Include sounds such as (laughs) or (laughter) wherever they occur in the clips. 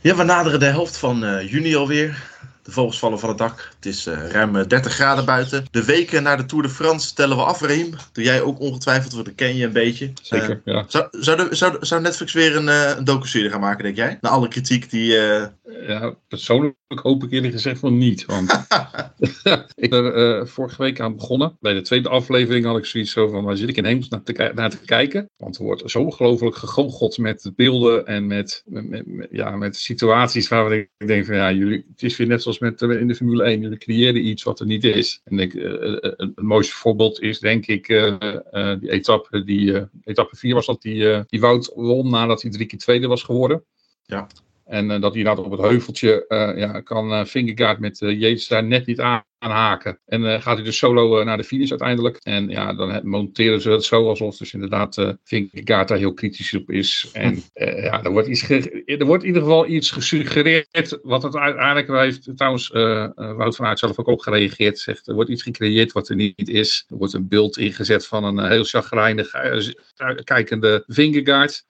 Ja, we naderen de helft van uh, juni alweer. De vogels vallen van het dak. Het is uh, ruim 30 graden buiten. De weken na de Tour de France tellen we af, Reem. Doe jij ook ongetwijfeld, want dat ken je een beetje. Zeker, uh, ja. Zou, zou, de, zou, zou, Netflix weer een, uh, een docu-serie gaan maken, denk jij? Na alle kritiek die... Ja, persoonlijk hoop ik eerlijk gezegd van niet. Want (laughs) ik ben er vorige week aan begonnen. Bij de tweede aflevering had ik zoiets zo van, waar zit ik in hemels naar te, naar te kijken? Want er wordt zo ongelooflijk gegoocheld met beelden en met, met, met, ja, met situaties waar ik denk van, ja, jullie, het is weer net zoals met in de Formule 1. Jullie creëren iets wat er niet is. En ik, het mooiste voorbeeld is denk ik die etappe, die etappe 4 was dat, die, die Wout won nadat hij drie keer tweede was geworden. Ja. En uh, dat hij nou op het heuveltje uh, ja, kan uh, met Yates daar net niet aan aanhaken. En uh, gaat hij dus solo uh, naar de finish uiteindelijk. En ja, dan monteren ze het zo alsof dus inderdaad uh, Vingegaard daar heel kritisch op is. En (laughs) ja, er wordt, iets er wordt in ieder geval iets gesuggereerd. Wat het uiteindelijk heeft trouwens Wout van Aert zelf ook op gereageerd. Zegt er wordt iets gecreëerd wat er niet is. Er wordt een beeld ingezet van een heel chagrijnig kijkende Vingegaard.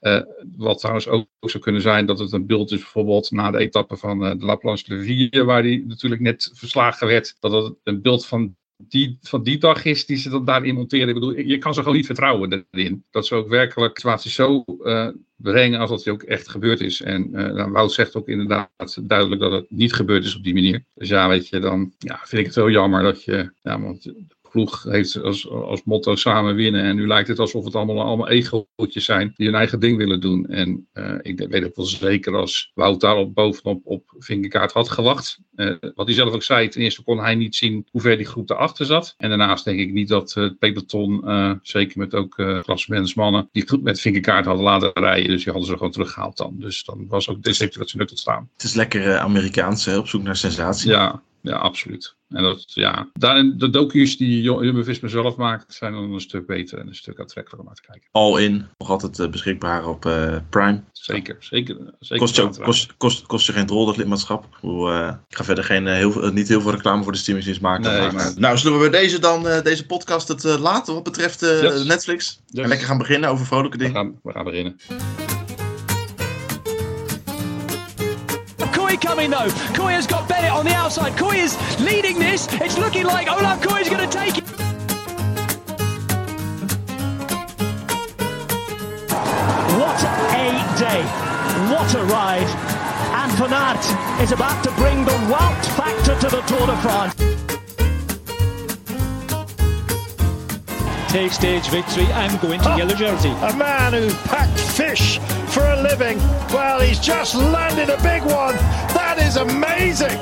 wat trouwens ook zou kunnen zijn dat het een beeld is bijvoorbeeld na de etappe van de La Planche waar hij natuurlijk net verslagen werd. Dat het een beeld van die, van die dag is die ze dan daarin monteren. Ik bedoel, je kan ze gewoon niet vertrouwen erin. Dat ze ook werkelijk de situatie zo uh, brengen als dat ook echt gebeurd is. En uh, nou, Wout zegt ook inderdaad duidelijk dat het niet gebeurd is op die manier. Dus ja, weet je, dan ja, vind ik het heel jammer dat je... Ja, want ploeg heeft als, als motto samen winnen. En nu lijkt het alsof het allemaal, allemaal egootjes zijn die hun eigen ding willen doen. En uh, ik weet ook wel zeker als Wout daar op bovenop op Vingerkaart had gewacht. Uh, wat hij zelf ook zei, ten eerste kon hij niet zien hoe ver die groep erachter zat. En daarnaast denk ik niet dat het peloton, uh, zeker met ook uh, klassementsmannen, die goed met Vingerkaart hadden laten rijden. Dus die hadden ze gewoon teruggehaald dan. Dus dan was ook deze situatie nut tot staan. Het is lekker Amerikaans, op zoek naar sensatie. Ja, ja, absoluut. En dat, ja, daarin, de docu's die Jumbo-Visma zelf maakt, zijn dan een stuk beter en een stuk aantrekkelijker om naar te kijken. All in, nog altijd uh, beschikbaar op uh, Prime. Zeker, zeker. zeker kost, je ook, kost, kost, kost je geen drol, dat lidmaatschap. Ik, bedoel, uh, ik ga verder geen, heel, niet heel veel reclame voor de streamingsdienst maken. Nee, maar, maar... Nou, zullen we bij deze dan, deze podcast het laten wat betreft yes. Netflix? Yes. En lekker gaan beginnen over vrolijke dingen? We gaan, we gaan beginnen. Coming though. Koya's got Bennett on the outside. Koya's leading this. It's looking like Olaf Koya's going to take it. What a day. What a ride. And Van Aert is about to bring the Wout factor to the Tour de France. Take stage victory and go into oh, yellow jersey. A man who packed fish for a living. Well, he's just landed a big one. That is amazing.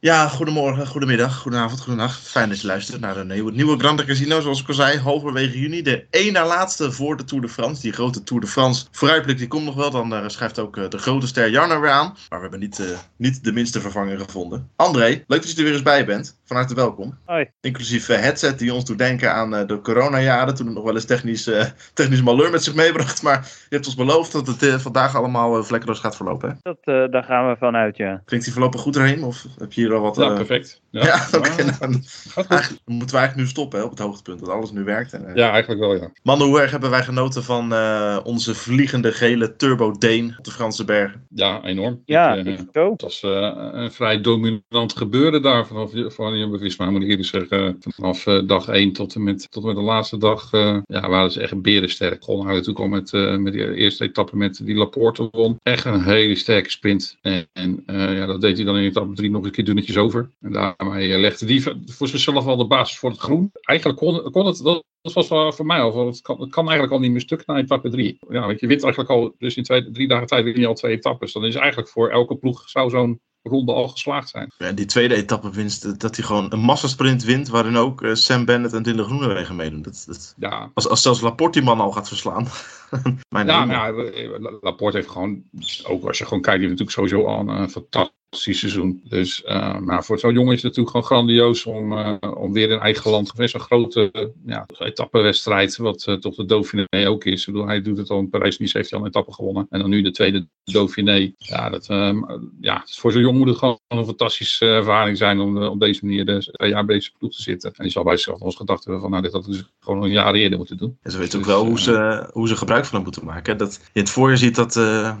Ja, goedemorgen, goedemiddag, goedenavond, goedenacht. Fijn dat je luistert naar een nieuwe, nieuwe Grande Casino, zoals ik al zei, halverwege juni. De één na laatste voor de Tour de France. Die grote Tour de France vooruitblik, die komt nog wel. Dan uh, schrijft ook uh, de grote ster Jarno weer aan. Maar we hebben niet, uh, niet de minste vervanger gevonden. André, leuk dat je er weer eens bij bent. Van harte welkom. Hoi. Inclusief headset die ons doet denken aan de coronajaren. Toen het nog wel eens technisch, (laughs) technisch malheur met zich meebracht. Maar je hebt ons beloofd dat het vandaag allemaal vlekkeloos gaat verlopen. Hè? Dat, daar gaan we vanuit, ja. Klinkt die voorlopig goed erheen? Of heb je hier al wat... Ja, perfect. Ja, ja (laughs) oké. Okay, nou, eigenlijk moeten we eigenlijk nu stoppen hè, op het hoogtepunt. Dat alles nu werkt. En, uh... Ja, eigenlijk wel, ja. Mannen, hoe erg hebben wij genoten van uh, onze vliegende gele Turbo Dane op de Franse bergen? Ja, enorm. Ja, ik, uh, ik ook. Het was een vrij dominant gebeuren daar vanaf van Jumbo-Visma, moet ik eerlijk zeggen. Vanaf dag 1 tot en met, tot en met de laatste dag ja, waren ze echt berensterk. Begonnen natuurlijk al met, met die eerste etappe met die Laporte won. Echt een hele sterke sprint. En, en ja, dat deed hij dan in etappe 3 nog een keer dunnetjes over. En daarmee legde die voor zichzelf al de basis voor het groen. Eigenlijk kon, kon het, dat was voor mij al, het kan, het kan eigenlijk al niet meer stuk na etappe 3. Ja, want je wint eigenlijk al, dus in twee, drie dagen tijd win je al twee etappes. Dan is eigenlijk voor elke ploeg zou zo'n ronde al geslaagd zijn. Ja, die tweede etappe winst, dat hij gewoon een massasprint wint, waarin ook uh, Sam Bennett en Dylan Groenewegen meedoen. Dat, dat, ja. als, als zelfs Laporte die man al gaat verslaan. (laughs) Mijn ja, ja, Laporte heeft gewoon, ook als je gewoon kijkt, die heeft natuurlijk sowieso al een fantastisch seizoen. Dus uh, maar voor zo'n jongen is het natuurlijk gewoon grandioos om, uh, om weer in eigen land best een grote uh, ja, etappenwedstrijd, wat toch de Dauphiné ook is. Ik bedoel, hij doet het al in Parijs-Nice, heeft hij al een etappe gewonnen. En dan nu de tweede Dauphiné. Ja, dat, ja voor zo'n jongen moet het gewoon een fantastische ervaring zijn om op deze manier de jaar bij deze ploeg te zitten. En die zal bij zichzelf ons gedacht hebben van, nou, dit hadden ze gewoon een jaar eerder moeten doen. En ze weten ook wel hoe, ze, hoe ze gebruik van hem moeten maken. Dat je in het voorjaar ziet dat,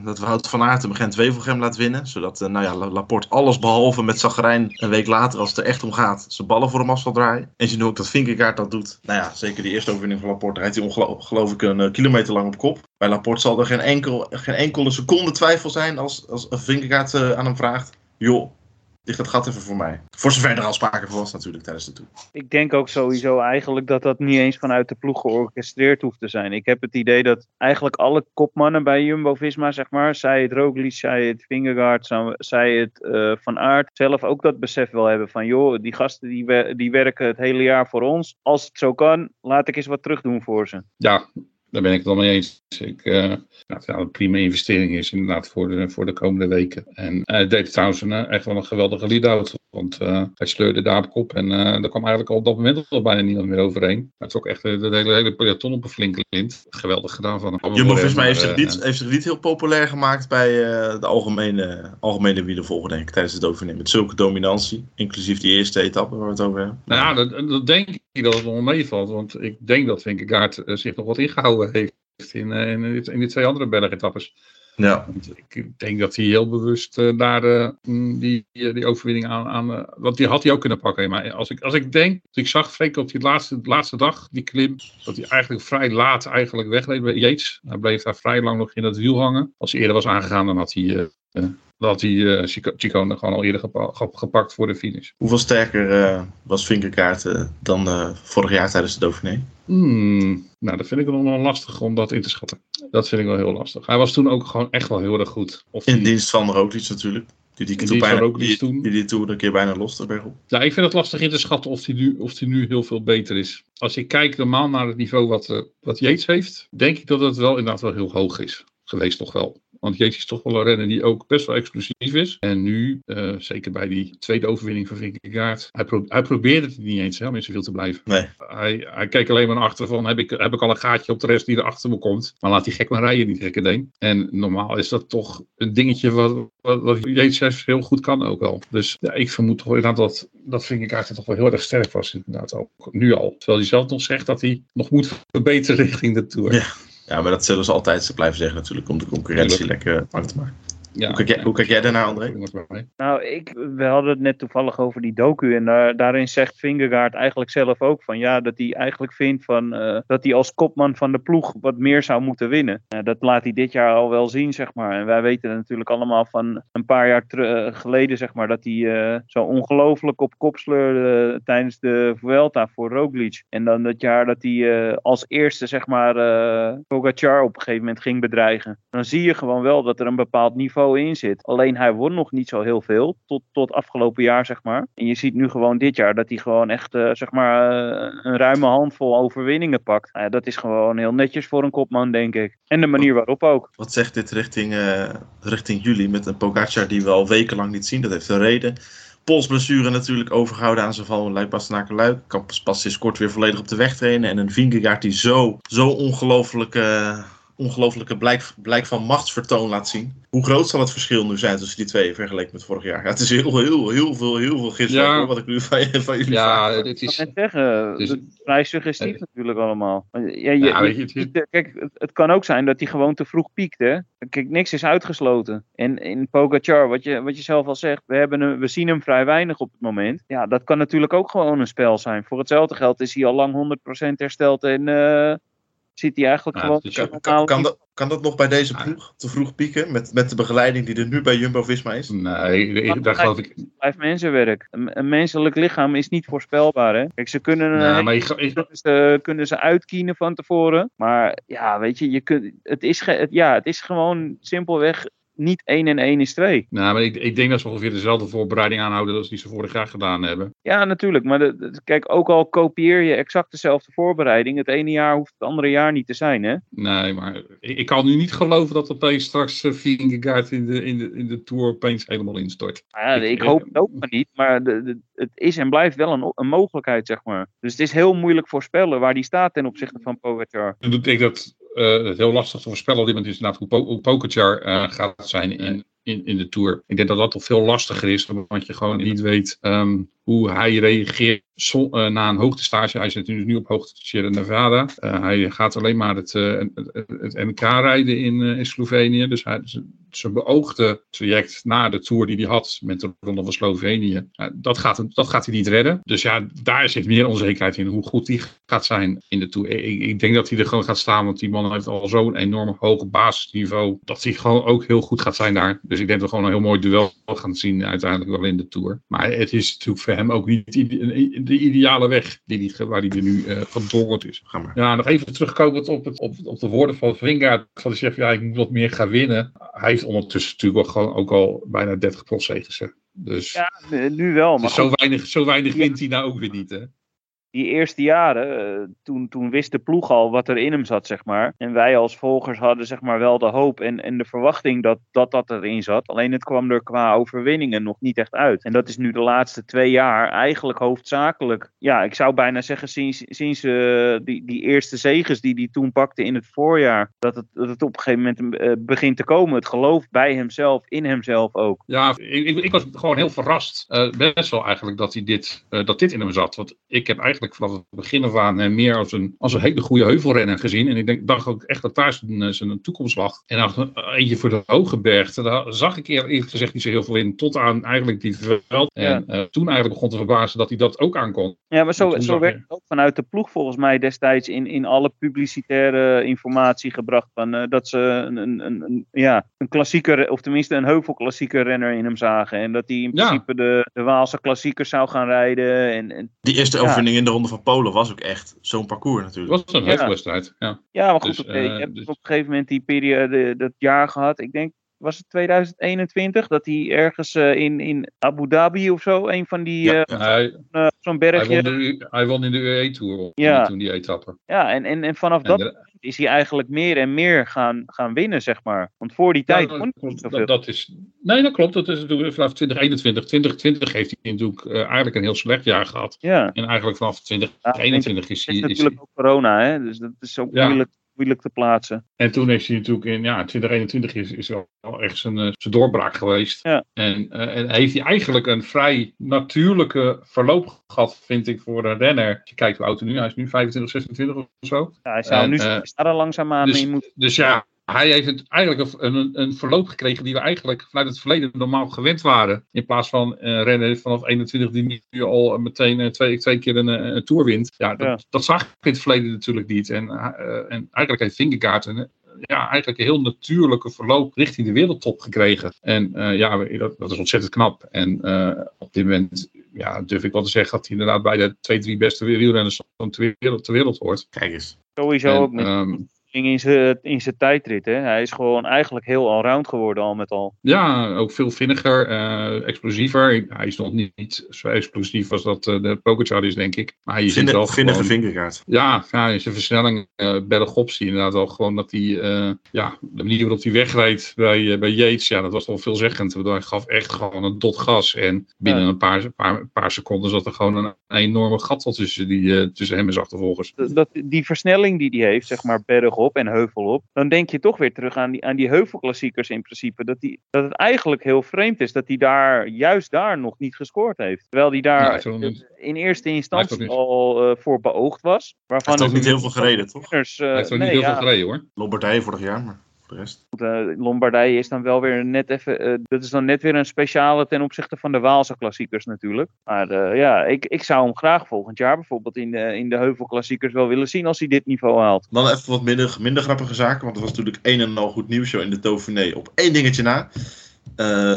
dat Wout van Aert hem Gent Wevelgem laat winnen. Zodat, nou ja, Laporte alles behalve met zagrijn een week later, als het er echt om gaat, zijn ballen voor hem af zal draaien. En je nu ook dat Vinkegaard dat doet. Nou ja, zeker die eerste overwinning van Laporte rijdt hij ongelooflijk een uh, kilometer lang op kop. Bij Laporte zal er geen, enkel, geen enkele seconde twijfel zijn als, als Vinkegaard uh, aan hem vraagt. Joh, ligt dat gat even voor mij. Voor zover er al sprake van was natuurlijk tijdens de tour. Ik denk ook sowieso eigenlijk dat dat niet eens vanuit de ploeg georchestreerd hoeft te zijn. Ik heb het idee dat eigenlijk alle kopmannen bij Jumbo-Visma, zeg maar, zij het Roglic, zij het Vingegaard, zij het uh, Van Aert, zelf ook dat besef wel hebben van, joh, die gasten die, we die werken het hele jaar voor ons. Als het zo kan, laat ik eens wat terug doen voor ze. Ja, daar ben ik het wel mee eens. Ik, uh, nou, ja, een prima investering is inderdaad voor de, voor de komende weken. En hij uh, deed trouwens een, echt wel een geweldige lead-out. Want uh, hij sleurde daar op kop. En daar kwam eigenlijk al op dat moment al bijna niemand meer overheen. Het is ook echt de hele, hele peloton op een flinke lint. Geweldig gedaan van hem. Jumbo-Visma heeft, zich niet, heeft zich niet heel populair gemaakt bij de algemene, algemene wielervolger, denk ik, tijdens het overnemen. Met zulke dominantie. Inclusief die eerste etappe waar we het over hebben. Nou ja, dat, dat denk ik dat het nog meevalt. Want ik denk dat Vinkegaard zich nog wat ingehouden heeft in, in, in die twee andere bergetappes. Ja. Want ik denk dat hij heel bewust uh, daar uh, die, die overwinning aan. aan uh, want die had hij ook kunnen pakken. Maar als ik, als ik denk. Ik zag Freek op die laatste, laatste dag, die klim. Dat hij eigenlijk vrij laat eigenlijk wegreed bij Yates. Hij bleef daar vrij lang nog in het wiel hangen. Als hij eerder was aangegaan, dan had hij. Had hij uh, Chicone gewoon al eerder gepa gepakt voor de finish. Hoeveel sterker was Vinkerkaart dan vorig jaar tijdens de Dauphiné? Hmm, nou, dat vind ik nog wel lastig om dat in te schatten. Dat vind ik wel heel lastig. Hij was toen ook gewoon echt wel heel erg goed. Of in die... dienst van Roglic natuurlijk. Die die, die, bijna, die, die, die toen een keer bijna los berg op. Ja, ik vind het lastig in te schatten of hij nu, of die nu heel veel beter is. Als ik kijk normaal naar het niveau wat, uh, wat Yates heeft, denk ik dat het wel inderdaad wel heel hoog is. Geweest toch wel. Want Yates is toch wel een renner die ook best wel exclusief is. En nu, uh, zeker bij die tweede overwinning van Vinkegaard, hij, pro hij probeerde het niet eens hè, om in zoveel te blijven. Nee. Hij, hij keek alleen maar naar achter van, heb ik, heb ik al een gaatje op de rest die er achter me komt. Maar laat die gek maar rijden, die gekke ding. En normaal is dat toch een dingetje wat, wat, wat Yates heel goed kan ook wel. Dus ja, ik vermoed toch inderdaad dat, dat Vinkegaard toch wel heel erg sterk was inderdaad ook. Nu al. Terwijl hij zelf nog zegt dat hij nog moet verbeteren richting de Tour. Ja. Ja, maar dat zullen ze altijd blijven zeggen natuurlijk, om de concurrentie lekker bang te maken. Ja, hoe, kijk jij, hoe kijk jij daarnaar, André? Nou, ik, we hadden het net toevallig over die docu. En daar, daarin zegt Vingegaard eigenlijk zelf ook van ja, dat hij eigenlijk vindt van, uh, dat hij als kopman van de ploeg wat meer zou moeten winnen. Uh, dat laat hij dit jaar al wel zien, zeg maar. En wij weten natuurlijk allemaal van een paar jaar uh, geleden, zeg maar, dat hij zo ongelooflijk op kop sleurde tijdens de Vuelta voor Roglic. En dan dat jaar dat hij als eerste, zeg maar, Pogacar op een gegeven moment ging bedreigen. Dan zie je gewoon wel dat er een bepaald niveau in zit. Alleen hij won nog niet zo heel veel. Tot, tot afgelopen jaar, zeg maar. En je ziet nu gewoon dit jaar dat hij gewoon echt, uh, zeg maar, uh, een ruime handvol overwinningen pakt. Uh, dat is gewoon heel netjes voor een kopman, denk ik. En de manier waarop ook. Wat zegt dit richting, richting jullie met een Pogacar die we al wekenlang niet zien? Dat heeft een reden. Polsblessure natuurlijk overgehouden aan zijn val. Luik Bastenaken Luik. Kan pas sinds kort weer volledig op de weg trainen. En een Vingegaard die zo, zo ongelooflijk ongelofelijke blijk, blijk van machtsvertoon laat zien. Hoe groot zal het verschil nu zijn tussen die twee vergeleken met vorig jaar? Ja, het is heel, heel, heel veel, heel veel gisteren ja. wat ik nu van, van jullie Ja, vraag. dit is... Ik zeggen, dus, vrij suggestief natuurlijk allemaal. Ja, je, ja, je, je, het, kijk, het, het, kan ook zijn dat hij gewoon te vroeg piekt, hè. Kijk, niks is uitgesloten. En in Pogacar, wat je, wat je zelf al zegt, we, hebben hem, we zien hem vrij weinig op het moment. Ja, dat kan natuurlijk ook gewoon een spel zijn. Voor hetzelfde geld is hij al lang 100% hersteld en... Uh, zit hij eigenlijk ja, gewoon... Dus kan, kan, kan, dat, kan dat nog bij deze ploeg te vroeg pieken? Met, met de begeleiding die er nu bij Jumbo-Visma is? Nee, daar geloof ik... Blijft mensenwerk. Een, een, menselijk lichaam is niet voorspelbaar. Hè? Kijk, ze kunnen, nou, maar je, je... kunnen, ze, kunnen ze uitkienen van tevoren. Maar ja, weet je, je kunt, het, is ge, het, ja, het is gewoon simpelweg niet 1 en 1 is 2. Nou, maar ik, ik denk dat ze ongeveer dezelfde voorbereiding aanhouden als die ze vorig jaar gedaan hebben. Ja, natuurlijk. Maar de, de- kijk, ook al kopieer je exact dezelfde voorbereiding, het ene jaar hoeft het andere jaar niet te zijn, hè? Nee, maar ik, ik kan nu niet geloven dat opeens straks uh, Vingegaard in de, in, de, in de Tour opeens helemaal instort. Ja, Ik- ik hoop het ook maar niet, maar de, de- het is en blijft wel een, een mogelijkheid, zeg maar. Dus het is heel moeilijk voorspellen waar die staat ten opzichte van Pogacar. Ik denk dat eh, het heel lastig te voorspellen op dit moment is inderdaad hoe, hoe eh, gaat zijn in, in, in de Tour. Ik denk dat dat toch veel lastiger is, want je gewoon niet weet ehm, hoe hij reageert eh, na een hoogtestage. Hij zit nu, op hoogte Sierra Nevada. Eh, hij gaat alleen maar het, eh, het, NK rijden in, in Slovenië. Dus hij, zijn beoogde traject na de Tour die hij had met de Ronde van Slovenië, dat, gaat, dat gaat hij niet redden. Dus ja, daar zit meer onzekerheid in hoe goed hij gaat zijn in de Tour. Ik, denk dat hij er gewoon gaat staan, want die man heeft al zo'n enorm hoog basisniveau, dat hij gewoon ook heel goed gaat zijn daar. Dus ik denk dat we gewoon een heel mooi duel gaan zien uiteindelijk wel in de Tour. Maar het is natuurlijk ook niet de ideale weg die hij, waar hij er nu eh van doorgod is. Ga maar. Ja, nog even terugkomend op, het, op, op de woorden van Vingaard. Van zegt, ja, ik moet wat meer gaan winnen. Hij heeft ondertussen natuurlijk wel gewoon ook al bijna 30 procenten. hè. Dus, Ja, eh, nu wel, maar dus zo goed, weinig, zo weinig Ja. wint hij nou ook weer niet, hè? Die eerste jaren, eh, toen, toen wist de ploeg al wat er in hem zat, zeg maar. En wij als volgers hadden zeg maar wel de hoop en, en de verwachting dat, dat dat erin zat. Alleen het kwam er qua overwinningen nog niet echt uit. En dat is nu de laatste twee jaar eigenlijk hoofdzakelijk. Ja, ik zou bijna zeggen sinds, sinds eh, die, die eerste zegens die hij toen pakte in het voorjaar. Dat het, dat het op een gegeven moment eh, begint te komen. Het geloof bij hemzelf, in hemzelf ook. Ja, ik, ik, was gewoon heel verrast. best wel eigenlijk dat, hij dit, dat dit in hem zat. Want ik heb eigenlijk vanaf het begin af aan eh, meer als een, als een hele goede heuvelrenner gezien. En ik denk, dacht ook echt dat daar zijn, eh, zijn toekomst lag. En dan eh, eentje voor de hoge berg. Daar zag ik eerlijk gezegd niet zo heel veel in. Tot aan eigenlijk die veld. En toen eigenlijk begon te verbazen dat hij dat ook aankon. Ja, maar zo, zo werd het ook vanuit de ploeg volgens mij destijds in, in alle publicitaire informatie gebracht. Van, eh, dat ze een, een, een, een- ja, een klassieker, of tenminste een heuvelklassieker renner in hem zagen. En dat hij in Ja. principe de, de Waalse klassiekers zou gaan rijden. En, en, Die eerste Ja. overwinning in de Ronde van Polen was ook echt zo'n parcours Het natuurlijk. was een Ja. heuvelwedstrijd. Ja. ja, maar goed, Dus, oké, eh, je hebt dus- op een gegeven moment die periode, dat jaar gehad. Ik denk, was het 2021? Dat hij ergens eh, in, in Abu Dhabi of zo, een van die, Ja, eh. Hij, zo'n hij, bergje. won de, hij won in de UE-tour Ja. toen die etappe. Ja, en, en, en vanaf En dat de- is hij eigenlijk meer en meer gaan, gaan winnen, zeg maar. Want voor die tijd Ja, kon dat, niet dat, dat is, nee, dat klopt. Dat is natuurlijk vanaf 2021. 2020 heeft hij natuurlijk eh, eigenlijk een heel slecht jaar gehad. Ja, En eigenlijk vanaf Ja, 2021 is het hij. is Is natuurlijk ook corona, hè? dus dat is ook moeilijk, moeilijk te plaatsen. en toen heeft hij natuurlijk in ja, 2021 is, is wel echt zijn, eh, zijn doorbraak geweest. Ja. En, eh, en heeft hij eigenlijk een vrij natuurlijke verloop gehad, vind ik, voor een renner. Als je kijkt hoe oud hij nu is, hij is nu 25, 26 of zo. Ja, hij zou En, nu daar langzaamaan dus- mee moeten. Dus ja, hij heeft het eigenlijk een, een, een verloop gekregen die we eigenlijk vanuit het verleden normaal gewend waren. In plaats van een renner vanaf 21 die nu al meteen eh, twee, twee keer een, eh, een tour wint. Ja, dat, Ja. dat zag ik in het verleden natuurlijk niet. En, eh, en eigenlijk heeft Vingegaard een, ja, eigenlijk een heel natuurlijke verloop richting de wereldtop gekregen. En eh, ja, dat, dat is ontzettend knap. En eh, op dit moment ja, durf ik wel te zeggen dat hij inderdaad bij de twee, drie beste wielrenners van ter wereld, ter wereld hoort. Kijk eens. Sowieso En, ook met ehm, in zijn, in zijn tijdrit. Hè? Hij is gewoon eigenlijk heel allround geworden al met al. Ja, ook veel vinniger, eh, explosiever. Hij is nog niet, niet zo explosief als dat eh, de Pogacar is, denk ik. Maar je ziet wel Vinnige, vinnige gewoon... vingerkaart. Ja, ja, in zijn versnelling uh, bergop zie je inderdaad wel gewoon dat hij... eh, ja, de manier waarop hij wegreed bij, bij Yates, ja, dat was wel veelzeggend. Hij gaf echt gewoon een dot gas. En binnen Ja. een paar, paar, paar seconden zat er gewoon een, enorme gat al tussen, die, eh, tussen hem en zijn achtervolgers. Dat- Dat, die versnelling die hij heeft, zeg maar bergop en heuvelop. Dan denk je toch weer terug aan die, aan die heuvelklassiekers in principe. Dat, die, dat het eigenlijk heel vreemd is dat hij daar, juist daar nog niet gescoord heeft. Terwijl hij daar hij in eerste instantie al eh, voor beoogd was. Hij Waarvan heeft ook niet heel veel gereden, toch? eh, Hij heeft er niet nee, heel ja, veel gereden hoor. Lombardije vorig jaar, maar rest. eh, Lombardije is dan wel weer net even. eh, dat is dan net weer een speciale ten opzichte van de Waalse klassiekers natuurlijk. Maar eh, ja, ik, ik zou hem graag volgend jaar bijvoorbeeld in de, in de heuvelklassiekers wel willen zien als hij dit niveau haalt. Dan even wat minder, minder grappige zaken, want er was natuurlijk een en al goed nieuws in de Dauphiné. Op één dingetje na.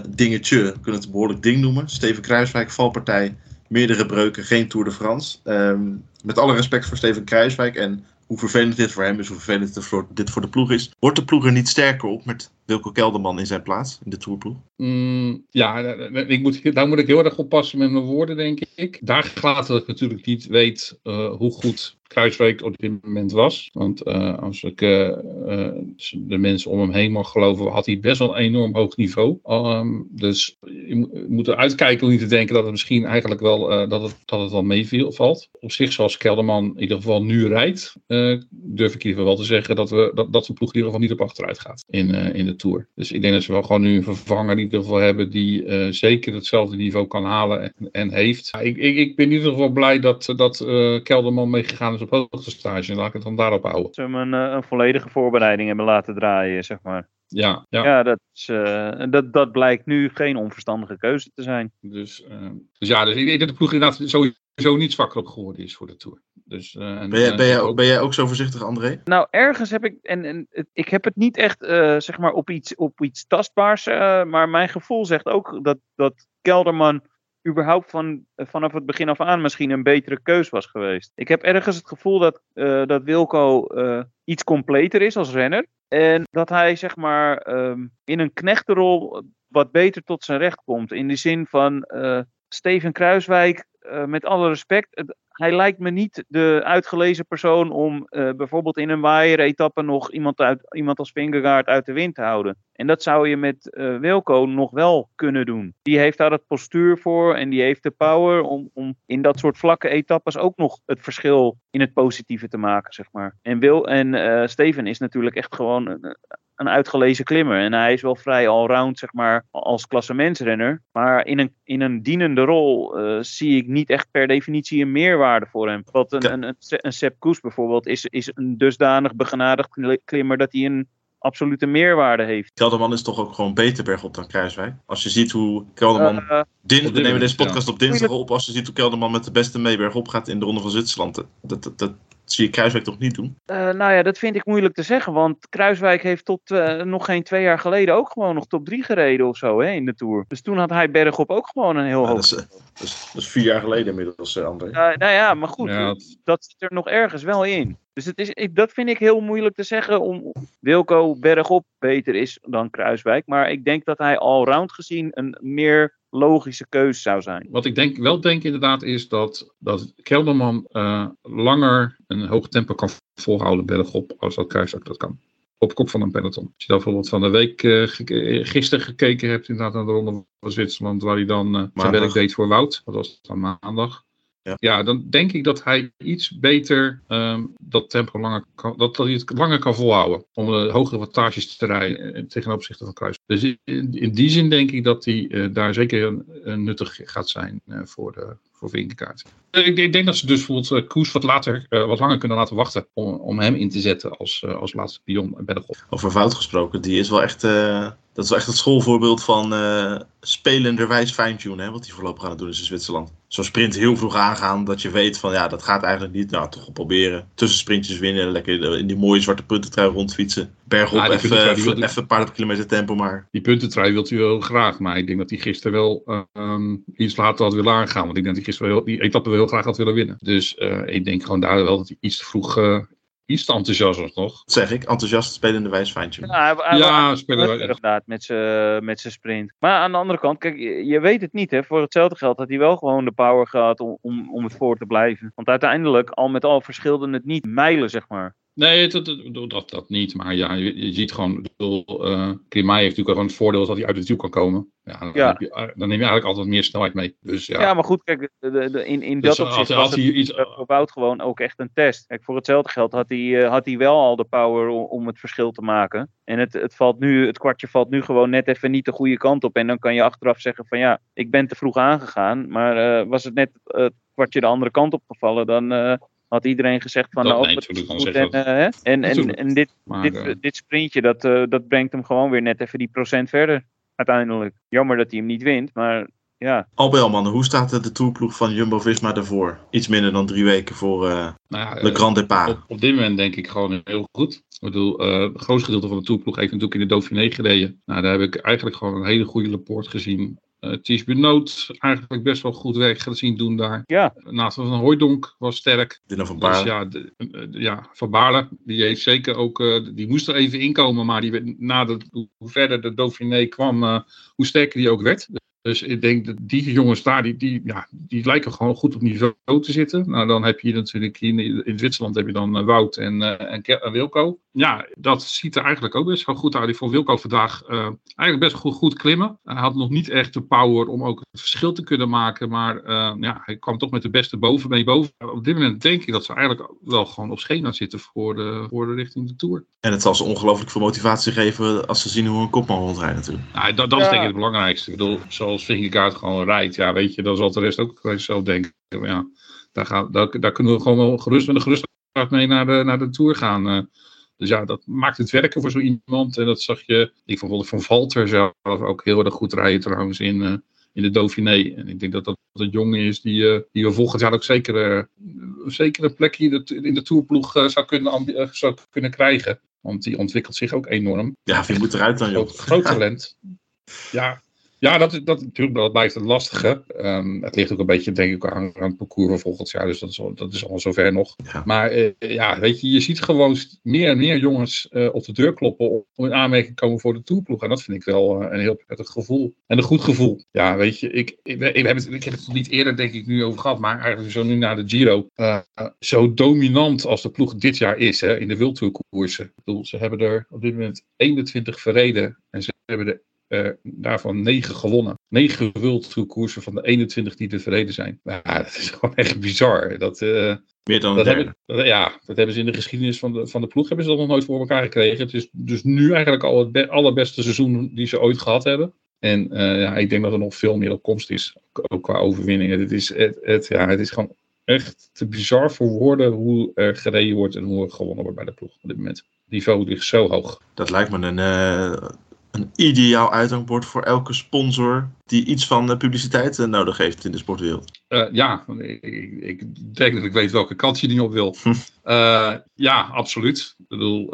Dingetje, we kunnen het een behoorlijk ding noemen. Steven Kruiswijk, valpartij, meerdere breuken, geen Tour de France. Ehm, met alle respect voor Steven Kruiswijk en hoe vervelend dit voor hem is, hoe vervelend dit voor, dit voor de ploeg is. Wordt de ploeg er niet sterker op met Wilco Kelderman in zijn plaats in de Tourploeg? Mm, ja, ik moet, daar moet ik heel erg oppassen met mijn woorden, denk ik. Daar gaat dat ik natuurlijk niet weet uh, hoe goed Kruiswijk op dit moment was. Want als ik de mensen om hem heen mag geloven, had hij best wel een enorm hoog niveau. Um, dus je moet eruit kijken om niet te denken dat het misschien eigenlijk wel, dat het, dat het wel meevalt. Op zich, zoals Kelderman in ieder geval nu rijdt, durf ik geval wel te zeggen dat, we, dat, dat de ploeg in ieder geval niet op achteruit gaat in, in de Tour. Dus ik denk dat ze wel gewoon nu een vervanger in ieder geval hebben die zeker hetzelfde niveau kan halen en, en heeft. ik, ik, ik ben in ieder geval blij dat, dat Kelderman meegegaan is op hoogtestage. En laat ik het dan daarop houden. Ze hem een, een volledige voorbereiding hebben laten draaien, zeg maar. Ja, ja. ja dat, is, uh, dat, dat blijkt nu geen onverstandige keuze te zijn. Dus, uh, dus ja, dus ik denk dat de ploeg inderdaad sowieso niet zwakker op geworden is voor de Tour. Dus, uh, en, ben, jij, ben, jij ook, ben jij ook zo voorzichtig, André? Nou, ergens heb ik, en, en ik heb het niet echt zeg maar op iets, op iets tastbaars, maar mijn gevoel zegt ook dat, dat Kelderman überhaupt van, vanaf het begin af aan misschien een betere keus was geweest. Ik heb ergens het gevoel dat, uh, dat Wilco uh, iets completer is als renner. En dat hij zeg maar um, in een knechtenrol wat beter tot zijn recht komt. In de zin van uh, Steven Kruiswijk, met alle respect, hij lijkt me niet de uitgelezen persoon om uh, bijvoorbeeld in een waaieretappe nog iemand, uit, iemand als Vingegaard uit de wind te houden. En dat zou je met uh, Wilco nog wel kunnen doen. Die heeft daar het postuur voor en die heeft de power om, om in dat soort vlakke etappes ook nog het verschil in het positieve te maken, zeg maar. En, Wil, en Steven is natuurlijk echt gewoon een, uitgelezen klimmer. En hij is wel vrij allround, zeg maar, als klassementsrenner. Maar in een, in een dienende rol uh, zie ik niet echt per definitie een meerwaarde voor hem. Wat een, een, een, een Sepp Koes bijvoorbeeld is, is een dusdanig begenadigd klimmer dat hij een absolute meerwaarde heeft. Kelderman is toch ook gewoon beter bergop dan Kruiswijk. Als je ziet hoe Kelderman... Uh, din, we nemen deze podcast ja. op dinsdag op. Als je ziet hoe Kelderman met de beste mee bergop gaat in de Ronde van Zwitserland. Dat, dat, dat, zie je Kruiswijk toch niet doen? Uh, nou ja, dat vind ik moeilijk te zeggen. Want Kruiswijk heeft tot uh, nog geen twee jaar geleden ook gewoon nog top 3 gereden of zo hè, in de Tour. Dus toen had hij bergop ook gewoon een heel ja, hoog. Dat is, dat, is, dat is, vier jaar geleden inmiddels, André. nou ja, maar goed. Ja. Dat zit er nog ergens wel in. Dus het is, ik, dat vind ik heel moeilijk te zeggen. Om Wilco bergop beter is dan Kruiswijk. Maar ik denk dat hij allround gezien een meer logische keuze zou zijn. Wat ik denk, wel denk inderdaad is dat, dat Kelderman uh, langer een hoog tempo kan volhouden bergop als dat Kruiswijk dat kan. Op kop van een peloton. Als je dan bijvoorbeeld van de week uh, gisteren gekeken hebt inderdaad naar de Ronde van Zwitserland waar hij dan uh, zijn werk deed voor Wout. Dat was dan maandag. Ja. ja, dan denk ik dat hij iets beter um, dat tempo langer kan, dat, dat hij het langer kan volhouden. Om de hogere wattages te rijden ten opzichte van Kruis. Dus in, in, die zin denk ik dat hij uh, daar zeker een, een nuttig gaat zijn uh, voor, de, voor Vinkenkaart. Ik, ik, denk dat ze dus bijvoorbeeld Koes wat, later, wat langer kunnen laten wachten om, om hem in te zetten als, als laatste pion bij de golf. Over fout gesproken, die is wel echt dat is wel echt het schoolvoorbeeld van spelenderwijs fine-tune, wat hij voorlopig aan het doen is in Zwitserland. Zo'n sprint heel vroeg aangaan, dat je weet van ja, dat gaat eigenlijk niet. Nou, toch proberen. Tussensprintjes winnen, lekker in die mooie zwarte puntentrui rondfietsen. Bergop, ja, even, even, even een paar kilometer tempo maar. Die puntentrui wilt u wel graag, maar ik denk dat hij gisteren wel um, iets later had willen aangaan. Want ik denk dat hij gisteren wel, die etappe wel heel graag had willen winnen. Dus uh, ik denk gewoon daar wel dat hij iets te vroeg uh, iets te enthousiast was nog. Dat zeg ik, enthousiast spelende wijs fijntje. Ja, hij, hij ja spelen wij. Inderdaad, met zijn sprint. Maar aan de andere kant, kijk, je, je, weet het niet. Hè. Voor hetzelfde geld had hij wel gewoon de power gehad om, om, om het voor te blijven. Want uiteindelijk, al met al, verschilde het niet mijlen, zeg maar. Nee, dat, dat, dat, niet. Maar ja, je, je ziet gewoon, bedoel, uh, Klimai heeft natuurlijk gewoon het voordeel dat hij uit de duw kan komen. Ja, dan, ja. Je, dan, neem je eigenlijk altijd meer snelheid mee. Dus, ja. ja, maar goed, kijk, de, de, in, in dus dat opzicht was het iets... voor Wout gewoon ook echt een test. Kijk, voor hetzelfde geld had hij, uh, had hij wel al de power om, om, het verschil te maken. En het, het, valt nu, het kwartje valt nu gewoon net even niet de goede kant op. En dan kan je achteraf zeggen van ja, ik ben te vroeg aangegaan. Maar uh, was het net het kwartje de andere kant op gevallen, dan had iedereen gezegd van dat, nou, nee, goed en, uh, en, en, en, dit, maar, dit, uh, dit sprintje, dat, uh, dat brengt hem gewoon weer net even die procent verder uiteindelijk. Jammer dat hij hem niet wint, maar ja. Albelman, hoe staat de toerploeg van Jumbo-Visma ervoor? Iets minder dan drie weken voor nou ja, Le Grand Départ. Op, op, dit moment denk ik gewoon heel goed. Ik bedoel, het grootste gedeelte van de toerploeg heeft natuurlijk in de Dauphiné gereden. Nou, daar heb ik eigenlijk gewoon een hele goede rapport gezien Uh, Ties Benoot eigenlijk best wel goed werk gezien doen daar. Ja. Nathan van Hooijdonk was sterk. Dylan van Dus ja, de, eh, ja, Van Baarle, die heeft zeker ook, eh, die moest er even inkomen, maar die, werd- na de, hoe verder de Dauphiné kwam, eh, hoe sterker die ook werd. Dus ik denk dat die jongens daar, die, die, ja, die lijken gewoon goed op niveau te zitten. Nou, dan heb je natuurlijk in, in Zwitserland heb je dan eh, Wout en, eh, en, Wilco. Ja, dat ziet er eigenlijk ook best wel goed uit. Ik vond Wilco vandaag eh, eigenlijk best goed, goed klimmen. Hij had nog niet echt de power om ook het verschil te kunnen maken. Maar eh, ja, hij kwam toch met de beste boven mee boven. Op dit moment denk ik dat ze eigenlijk wel gewoon op schema zitten voor de, voor de richting de Tour. En het zal ze ongelooflijk veel motivatie geven als ze zien hoe een kopman rondrijdt natuurlijk. Nou, dat, dat is Ja. denk ik het belangrijkste. Ik bedoel, zoals Vingegaard gewoon rijdt, ja, weet je, dan zal de rest ook zo denken. Maar Ja, daar, gaan, daar, daar kunnen we gewoon wel gerust met een gerust hart mee naar de, naar de Tour gaan. eh. dus ja, dat maakt het werken voor zo iemand. En dat zag je, ik vond van Valter zelf ook heel erg goed rijden trouwens in, eh, in de Dauphiné. En ik denk dat dat een jongen is die, eh, die we volgend jaar ook zeker, zeker een plekje in de, in de Tourploeg zou, kunnen, zou kunnen krijgen. Want die ontwikkelt zich ook enorm. Ja, wie moet eruit dan, joh? Groot, groot talent. (laughs) Ja, ja dat, dat, natuurlijk, dat blijft het lastige. Ehm, het ligt ook een beetje, denk ik, aan, aan het parcours van volgend jaar. Dus dat is, al- dat is al zover nog. Ja. Maar eh, ja, weet je, je ziet gewoon meer en meer jongens eh, op de deur kloppen om in aanmerking te komen voor de toerploeg. En dat vind ik wel eh, een heel prettig gevoel. En een goed gevoel. Ja, weet je, ik, ik, ik, heb, het, ik heb het niet eerder, denk ik, nu over gehad. Maar eigenlijk zo nu na de Giro. zo dominant als de ploeg dit jaar is hè, in de. Ik bedoel, ze hebben er op dit moment 21 verreden. En ze hebben er eh, daarvan 9 gewonnen. 9 wildtourkoersen van de 21 die er verreden zijn. Ja, dat is (laughs) gewoon echt bizar. Dat, eh, Meer dan dat hebben, dat- ja, dat hebben ze in de geschiedenis van de, van de ploeg hebben ze dat nog nooit voor elkaar gekregen. Het is dus nu eigenlijk al het be- allerbeste seizoen die ze ooit gehad hebben. En eh, ja, ik denk dat er nog veel meer op komst is. Ook, qua overwinningen. Het is, het, het, ja, het is gewoon echt te bizar voor woorden hoe er gereden wordt en hoe er gewonnen wordt bij de ploeg op dit moment. Het niveau ligt zo hoog. Dat lijkt me een, een ideaal uithangbord voor elke sponsor die iets van eh, publiciteit eh, nodig heeft in de sportwereld. Eh, ja, ik, ik, denk dat ik weet welke kant je die op wil. (laughs) Ja, absoluut. Ik bedoel,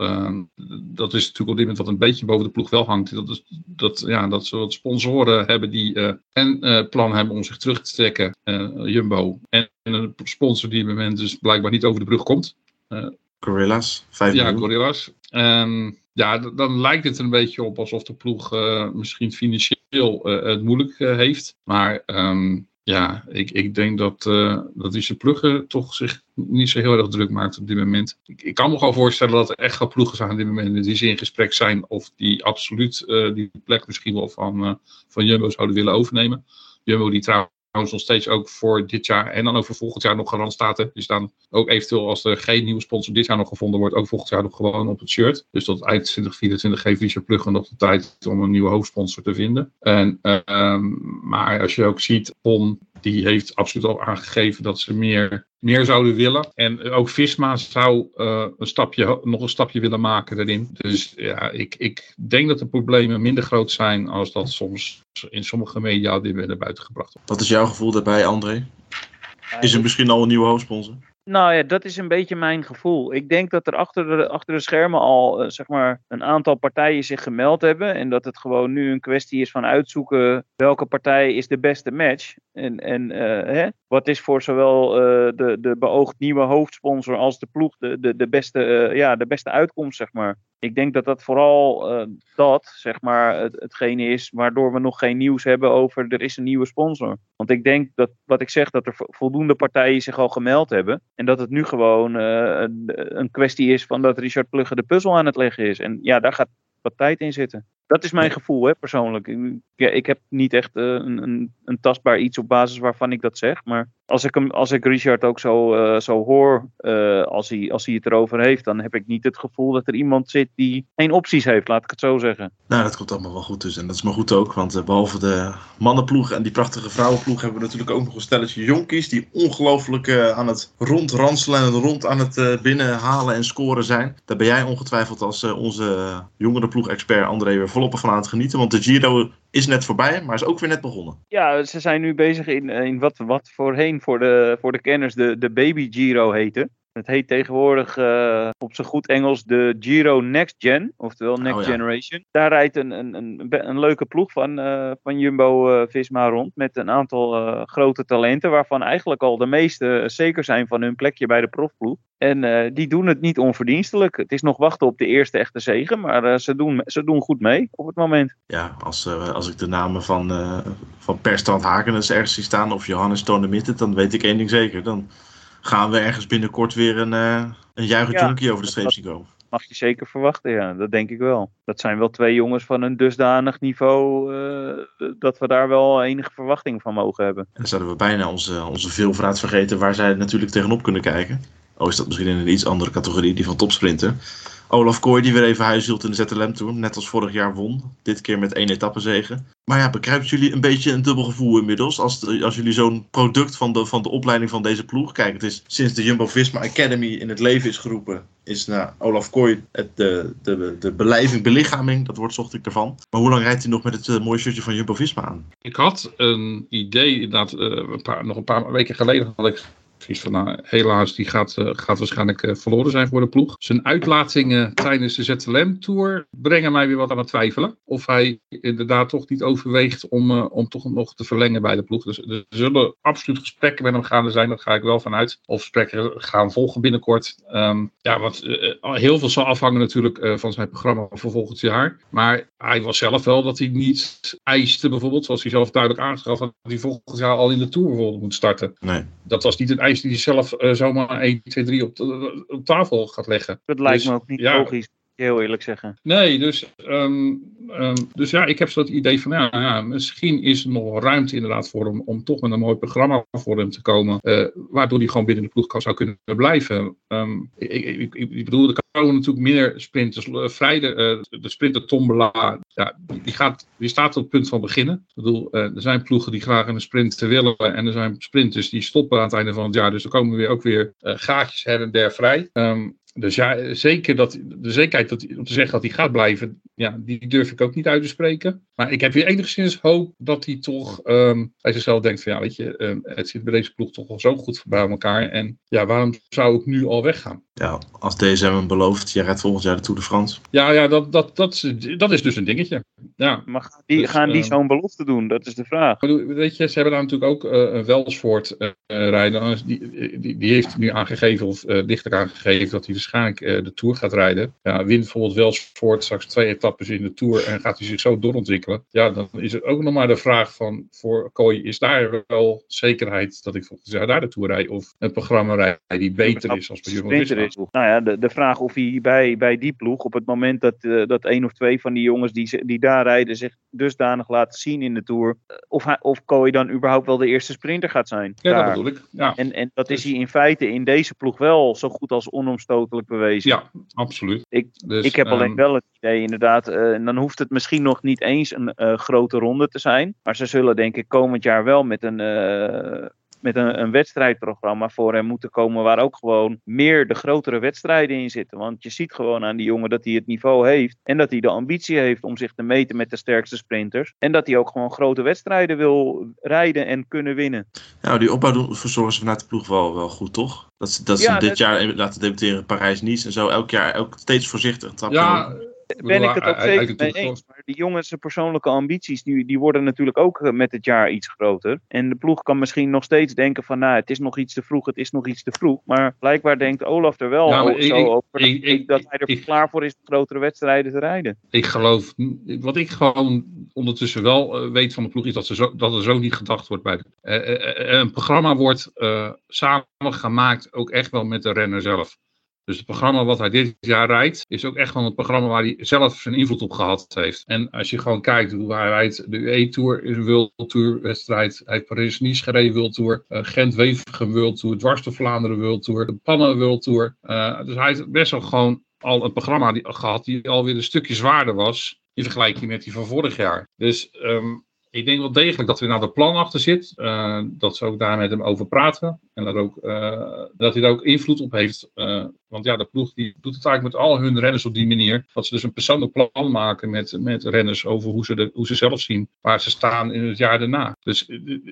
dat is natuurlijk op dit moment wat een beetje boven de ploeg wel hangt. Dat, is, dat, ja, dat ze wat sponsoren hebben die en plan hebben om zich terug te trekken, Jumbo. En, een sponsor die op het moment dus blijkbaar niet over de brug komt. Gorillas, 5 Ja, miljoen. Gorillas. Ehm, ja, dan lijkt het een beetje op alsof de ploeg eh, misschien financieel eh, het moeilijk eh, heeft. Maar ehm, ja, ik, ik denk dat, dat die ploegen toch zich niet zo heel erg druk maakt op dit moment. Ik, ik kan me gewoon voorstellen dat er echt wel ploegen zijn op dit moment die ze in gesprek zijn. Of die absoluut die plek misschien wel van, van Jumbo zouden willen overnemen. Jumbo die trouwens nog steeds ook voor dit jaar en dan ook volgend jaar nog garant staat. Die staan ook eventueel als er geen nieuwe sponsor dit jaar nog gevonden wordt, ook volgend jaar nog gewoon op het shirt. Dus tot eind 2024 geeft Richard Pluggen nog de tijd om een nieuwe hoofdsponsor te vinden. En, ehm, maar als je ook ziet, PON die heeft absoluut al aangegeven dat ze meer, meer zouden willen. En ook Visma zou eh, een stapje, nog een stapje willen maken daarin. Dus ja, ik, ik denk dat de problemen minder groot zijn als dat soms in sommige media dit werden buiten gebracht. Wat is jouw gevoel daarbij, André? Is er misschien al een nieuwe hoofdsponsor? Nou ja, dat is een beetje mijn gevoel. Ik denk dat er achter de, achter de schermen al eh, zeg maar een aantal partijen zich gemeld hebben. En dat het gewoon nu een kwestie is van uitzoeken welke partij is de beste match. En, en eh, hè, wat is voor zowel eh, de, de beoogd nieuwe hoofdsponsor als de ploeg de, de, de, beste, ja, de beste uitkomst, zeg maar. Ik denk dat dat vooral eh, dat, zeg maar, het, hetgene is waardoor we nog geen nieuws hebben over er is een nieuwe sponsor. Want ik denk dat, wat ik zeg, dat er vo- voldoende partijen zich al gemeld hebben. En dat het nu gewoon eh, een, een kwestie is van dat Richard Plugge de puzzel aan het leggen is. En ja, daar gaat wat tijd in zitten. Dat is mijn gevoel, hè, persoonlijk. Ik, ja, ik heb niet echt eh, een, een, een tastbaar iets op basis waarvan ik dat zeg. Maar als ik, hem, als ik Richard ook zo, eh, zo hoor, eh, als, hij, als hij het erover heeft, dan heb ik niet het gevoel dat er iemand zit die geen opties heeft, laat ik het zo zeggen. Nou, dat komt allemaal wel goed dus. En dat is maar goed ook, want eh, behalve de mannenploeg en die prachtige vrouwenploeg... hebben we natuurlijk ook nog een stelletje jonkies... die ongelooflijk aan het rondranselen en rond aan het binnenhalen en scoren zijn. Daar ben jij ongetwijfeld als onze jongere ploeg-expert André weer van aan het genieten. Want de Giro is net voorbij, maar is ook weer net begonnen. Ja, ze zijn nu bezig in, in wat, wat voorheen voor de, voor de kenners de, de Baby Giro heette. Het heet tegenwoordig uh, op zijn goed Engels de Giro Next Gen, oftewel Next oh, ja. Generation. Daar rijdt een, een, een, een leuke ploeg van, uh, van Jumbo-Visma rond met een aantal grote talenten, waarvan eigenlijk al de meeste zeker zijn van hun plekje bij de profploeg. En die doen het niet onverdienstelijk. Het is nog wachten op de eerste echte zegen, maar ze, doen, ze doen goed mee op het moment. Ja, als, als ik de namen van, van Perstrand Hakenes ergens zie staan of Johannes Tonemitten, dan weet ik één ding zeker. Dan gaan we ergens binnenkort weer een, uh, een juichend ja, over de streep zien komen. Mag je zeker verwachten, ja. Dat denk ik wel. Dat zijn wel twee jongens van een dusdanig niveau uh, dat we daar wel enige verwachting van mogen hebben. En dan zouden we bijna onze, onze veelvraat vergeten waar zij natuurlijk tegenop kunnen kijken. Oh, is dat misschien in een iets andere categorie, die van topsprinten. Olaf Kooi die weer even huis hield in de ZLM Tour. Net als vorig jaar won. Dit keer met één etappezege. Maar ja, begrijpen jullie een beetje een dubbel gevoel inmiddels? Als, als jullie zo'n product van de, van de opleiding van deze ploeg... Kijk, het is sinds de Jumbo-Visma Academy in het leven is geroepen... is nou, Olaf Kooi de, de, de belichaming. Dat woord zocht ik ervan. Maar hoe lang rijdt hij nog met het uh, mooie shirtje van Jumbo-Visma aan? Ik had een idee, inderdaad, uh, een paar, nog een paar weken geleden had ik Van, nou, helaas, die gaat, uh, gaat waarschijnlijk uh, verloren zijn voor de ploeg. Zijn uitlatingen tijdens de ZLM-tour brengen mij weer wat aan het twijfelen. Of hij inderdaad toch niet overweegt om, uh, om toch nog te verlengen bij de ploeg. Dus er zullen absoluut gesprekken met hem gaande zijn, daar ga ik wel vanuit. Of gesprekken gaan volgen binnenkort. Um, ja, want heel veel zal afhangen natuurlijk van zijn programma voor volgend jaar. Maar hij was zelf wel dat hij niet eiste, bijvoorbeeld, zoals hij zelf duidelijk aangaf, dat hij volgend jaar al in de tour bijvoorbeeld moet starten. Nee. Dat was niet een eis die hij zelf uh, zomaar 1, 2, 3 op, op tafel gaat leggen. Dat lijkt dus, me ook niet ja, logisch heel eerlijk zeggen. Nee, dus, um, um, dus ja, ik heb zo het idee van, ja, ja, misschien is er nog ruimte inderdaad voor hem om toch met een mooi programma voor hem te komen, uh, waardoor hij gewoon binnen de ploeg zou kunnen blijven. Um, ik, ik, ik, bedoel, er komen natuurlijk meer sprinters uh, vrij. De, uh, de sprinter Tombola, ja, die, gaat, die staat op het punt van beginnen. Ik bedoel, er zijn ploegen die graag een sprint willen en er zijn sprinters die stoppen aan het einde van het jaar. Dus er komen weer ook weer gaatjes her en der vrij. Dus ja, zeker dat, de zekerheid dat, om te zeggen dat hij gaat blijven, ja, die durf ik ook niet uit te spreken. Maar ik heb weer enigszins hoop dat hij toch um, bij zichzelf denkt van ja, weet je, um, het zit bij deze ploeg toch wel zo goed bij elkaar. En ja, waarom zou ik nu al weggaan? Ja, als DSM hem belooft, je redt volgend jaar de Tour de France. Ja, ja dat, dat, dat, dat is dus een dingetje. Ja. Maar gaan die, dus, gaan die zo'n belofte doen? Dat is de vraag. Weet je, ze hebben daar natuurlijk ook uh, een Welsvoort uh, rijden. Die, die, die, heeft nu aangegeven, of uh, dichter aangegeven, dat hij waarschijnlijk de Tour gaat rijden. Ja, wint bijvoorbeeld Welsvoort straks twee etappes in de Tour en gaat hij zich zo doorontwikkelen. Ja, dan is het ook nog maar de vraag van, voor Kooi, is daar wel zekerheid dat ik volgens jaar daar de Tour rijd? Of een programma rijd die beter is als bij Jumbo-Visma? Nou ja, de, de vraag of hij bij, bij die ploeg, op het moment dat, uh, dat één of twee van die jongens die, die daar rijden zich dusdanig laten zien in de Tour, of, hij, of Kooi dan überhaupt wel de eerste sprinter gaat zijn. Ja, daar. dat bedoel ik. Ja. En, en dat is hij in feite in deze ploeg wel zo goed als bewezen. Ja, absoluut. Ik, dus, ik heb alleen um, wel het idee inderdaad, uh, en dan hoeft het misschien nog niet eens een uh, grote ronde te zijn, maar ze zullen denk ik komend jaar wel met een met een, een, wedstrijdprogramma voor hem moeten komen waar ook gewoon meer de grotere wedstrijden in zitten. Want je ziet gewoon aan die jongen dat hij het niveau heeft en dat hij de ambitie heeft om zich te meten met de sterkste sprinters. En dat hij ook gewoon grote wedstrijden wil rijden en kunnen winnen. Nou, die opbouw verzorgen ze vanuit de ploeg wel, wel goed, toch? Dat, dat ze ja, dit dat... jaar laten debuteren Parijs-Nice en zo elk jaar ook steeds voorzichtig. Ja, ben ik het ook zeker mee eens. Maar die jongens' persoonlijke ambities, die, die worden natuurlijk ook eh, met het jaar iets groter. En de ploeg kan misschien nog steeds denken van, nou, het is nog iets te vroeg, het is nog iets te vroeg. Maar blijkbaar denkt Olaf er wel ik, zo ik, over ik, dat hij er klaar voor is grotere wedstrijden te rijden. Ik geloof, wat ik gewoon ondertussen wel uh, weet van de ploeg, is dat, ze zo, dat er zo niet gedacht wordt bij de, uh, Een programma wordt samen gemaakt ook echt wel met de renner zelf. Dus het programma wat hij dit jaar rijdt, is ook echt gewoon het programma waar hij zelf zijn invloed op gehad heeft. En als je gewoon kijkt hoe hij rijdt, de UE-tour is een World Tour wedstrijd. Hij heeft Paris-Nice gereden World Tour. Gent-Wevelgem World Tour. Dwars Vlaanderen World Tour. De Pannen World Tour. Uh, dus hij heeft best wel gewoon al een programma die, gehad die alweer een stukje zwaarder was. In vergelijking met die van vorig jaar. Dus um, ik denk wel degelijk dat er nou de plan achter zit. Uh, dat ze ook daar met hem over praten. En dat, ook, uh, dat hij daar ook invloed op heeft. Uh, want ja, de ploeg die doet het eigenlijk met al hun renners op die manier. Dat ze dus een persoonlijk plan maken met, met renners over hoe ze, de, hoe ze zelf zien. Waar ze staan in het jaar daarna. Dus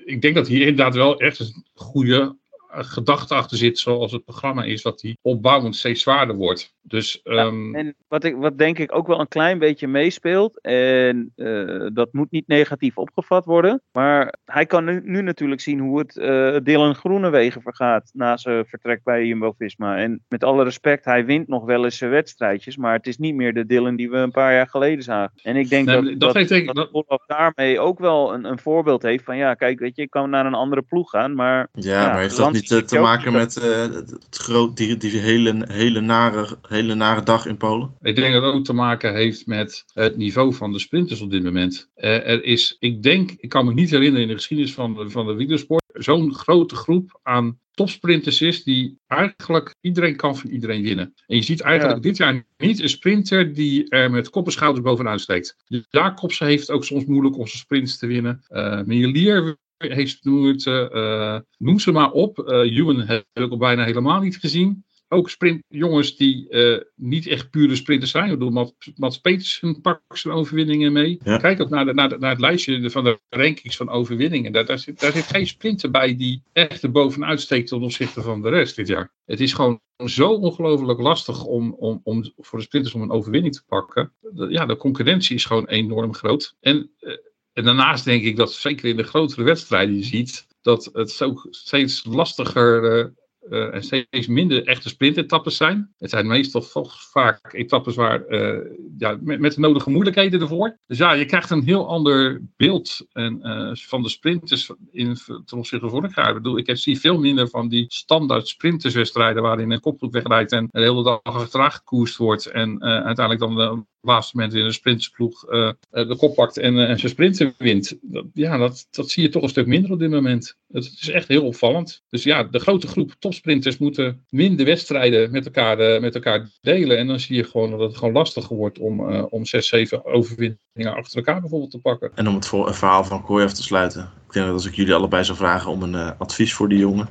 ik denk dat hier inderdaad wel echt een goede gedachte achter zit, zoals het programma is, dat die opbouwend steeds zwaarder wordt. Dus, Ja, ehm, en wat, ik, wat denk ik ook wel een klein beetje meespeelt, en eh, dat moet niet negatief opgevat worden, maar hij kan nu, nu natuurlijk zien hoe het eh Dylan Groenewegen vergaat na zijn vertrek bij Jumbo-Visma. En met alle respect, hij wint nog wel eens zijn wedstrijdjes, maar het is niet meer de Dylan die we een paar jaar geleden zagen. En ik denk Nee, dat, dat dat, ik- Olaf daarmee ook wel een, een voorbeeld heeft van, ja, kijk, weet je, ik kan naar een andere ploeg gaan, maar Ja, Ja, maar heeft dat niet te maken met eh, het het groot, die, die hele, hele, nare, hele nare dag in Polen? Ik denk dat het ook te maken heeft met het niveau van de sprinters op dit moment. Eh, er is, ik denk, ik kan me niet herinneren in de geschiedenis van, de- van de wielersport, zo'n grote groep aan topsprinters is die eigenlijk iedereen kan van iedereen winnen. En je ziet eigenlijk dit jaar niet een sprinter die er met kop en schouders bovenuit steekt. Jacobsen heeft het ook soms moeilijk om zijn sprints te winnen. Eh Melier heeft noem, het, eh, noem ze maar op. Eh Ewan heb ik al bijna helemaal niet gezien ook sprintjongens die eh, niet echt pure sprinters zijn. Ik bedoel, Mats, Mats Petersen pakt zijn overwinningen mee. Ja. Kijk ook naar, de, naar, de- naar het lijstje van de rankings van overwinningen. Daar, daar, zit, daar zit geen sprinter bij die echt er bovenuit steekt ten opzichte van de rest dit jaar. Het is gewoon zo ongelooflijk lastig om, om, om voor de sprinters om een overwinning te pakken. De- ja, de concurrentie is gewoon enorm groot. En, eh, en daarnaast denk ik dat zeker in de grotere wedstrijden je ziet dat het zo steeds lastiger eh, en steeds minder echte sprintetappes zijn. Het zijn meestal toch vaak etappes waar, eh, ja, met, met de nodige moeilijkheden ervoor. Dus ja, je krijgt een heel ander beeld en, eh, van de sprinters in, ten opzichte van vorig jaar. Ik bedoel, ik zie veel minder van die standaard sprinterswedstrijden waarin een kopgroep wegrijdt en de hele dag achteraan wordt. En uiteindelijk dan laatste moment in een sprintersploeg eh, eh, de kop pakt en, eh, en zijn sprinter wint. Dat, ja, dat, dat zie je toch een stuk minder op dit moment. Het, is echt heel opvallend. Dus ja, de grote groep topsprinters moeten minder wedstrijden met elkaar, met elkaar delen. En dan zie je gewoon dat het gewoon lastiger wordt om, om zes, zeven overwinningen achter elkaar bijvoorbeeld te pakken. En om het voor, een verhaal van Kooi af te sluiten. Ik denk dat als ik jullie allebei zou vragen om een advies voor die jongen.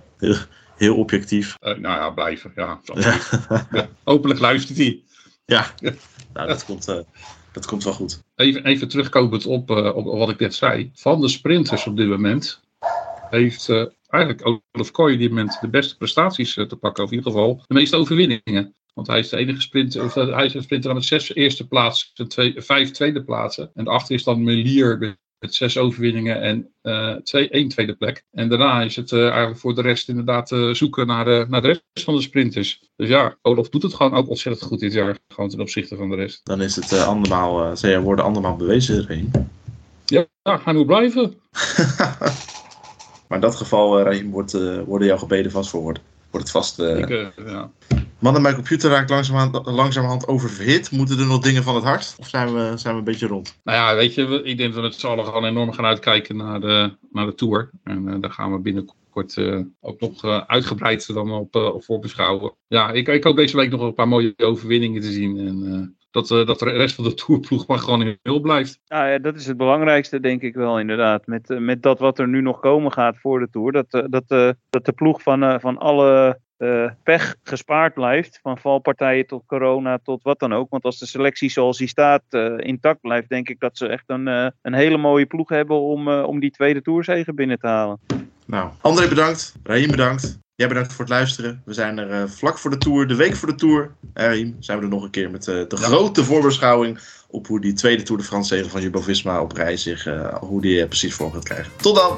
Heel, objectief. Nou ja, blijven. Ja, (laughs) Ja, Ja, hopelijk luistert hij. Ja. (laughs) nou dat komt, eh, dat komt wel goed. Even, even terugkomend op, eh, op wat ik net zei. Van de sprinters op dit moment heeft eh, eigenlijk Olaf Kooi op dit moment de beste prestaties te pakken. Of in ieder geval de meeste overwinningen. Want hij is de enige sprinter, of hij is een sprinter met zes eerste plaatsen, en twee, vijf tweede plaatsen. En daarachter is dan Melier met, zes overwinningen en twee, één tweede plek. En daarna is het eh, eigenlijk voor de rest inderdaad eh, zoeken naar de, naar de rest van de sprinters. Dus ja, Olaf doet het gewoon ook ontzettend goed dit jaar. Gewoon ten opzichte van de rest. Dan is het andermaal, zij worden andermaal bewezen erin. Ja, ja hij moet blijven. (laughs) maar in dat geval, Raheem, wordt, worden jouw gebeden vast verhoord. Wordt het vast. Ik, ja. Man, mijn computer raakt langzamerhand, langzamerhand oververhit. Moeten er nog dingen van het hart? Of zijn we, zijn we een beetje rond? Nou ja, weet je, ik denk dat we met z'n allen gewoon enorm gaan uitkijken naar de, naar de Tour. En eh, daar gaan we binnenkort eh, ook nog eh, uitgebreid dan op, eh, op voorbeschouwen. Ja, ik, ik hoop deze week nog een paar mooie overwinningen te zien. En eh, dat, eh, dat de rest van de Tourploeg maar gewoon in heel blijft. Nou ja, dat is het belangrijkste, denk ik wel, inderdaad. Met, met dat wat er nu nog komen gaat voor de Tour. Dat, dat, eh, dat de ploeg van, eh, van alle eh, pech gespaard blijft. Van valpartijen tot corona, tot wat dan ook. Want als de selectie zoals die staat eh, intact blijft, denk ik dat ze echt een, eh, een hele mooie ploeg hebben om, om die tweede Tourzege binnen te halen. Nou, André bedankt. Raheem bedankt. Jij bedankt voor het luisteren. We zijn er eh, vlak voor de Tour, de week voor de Tour. Eh, Raheem, zijn we er nog een keer met de grote voorbeschouwing op hoe die tweede Tour de France zege van Jumbo-Visma op reis zich, eh, hoe die precies vorm gaat krijgen. Tot dan!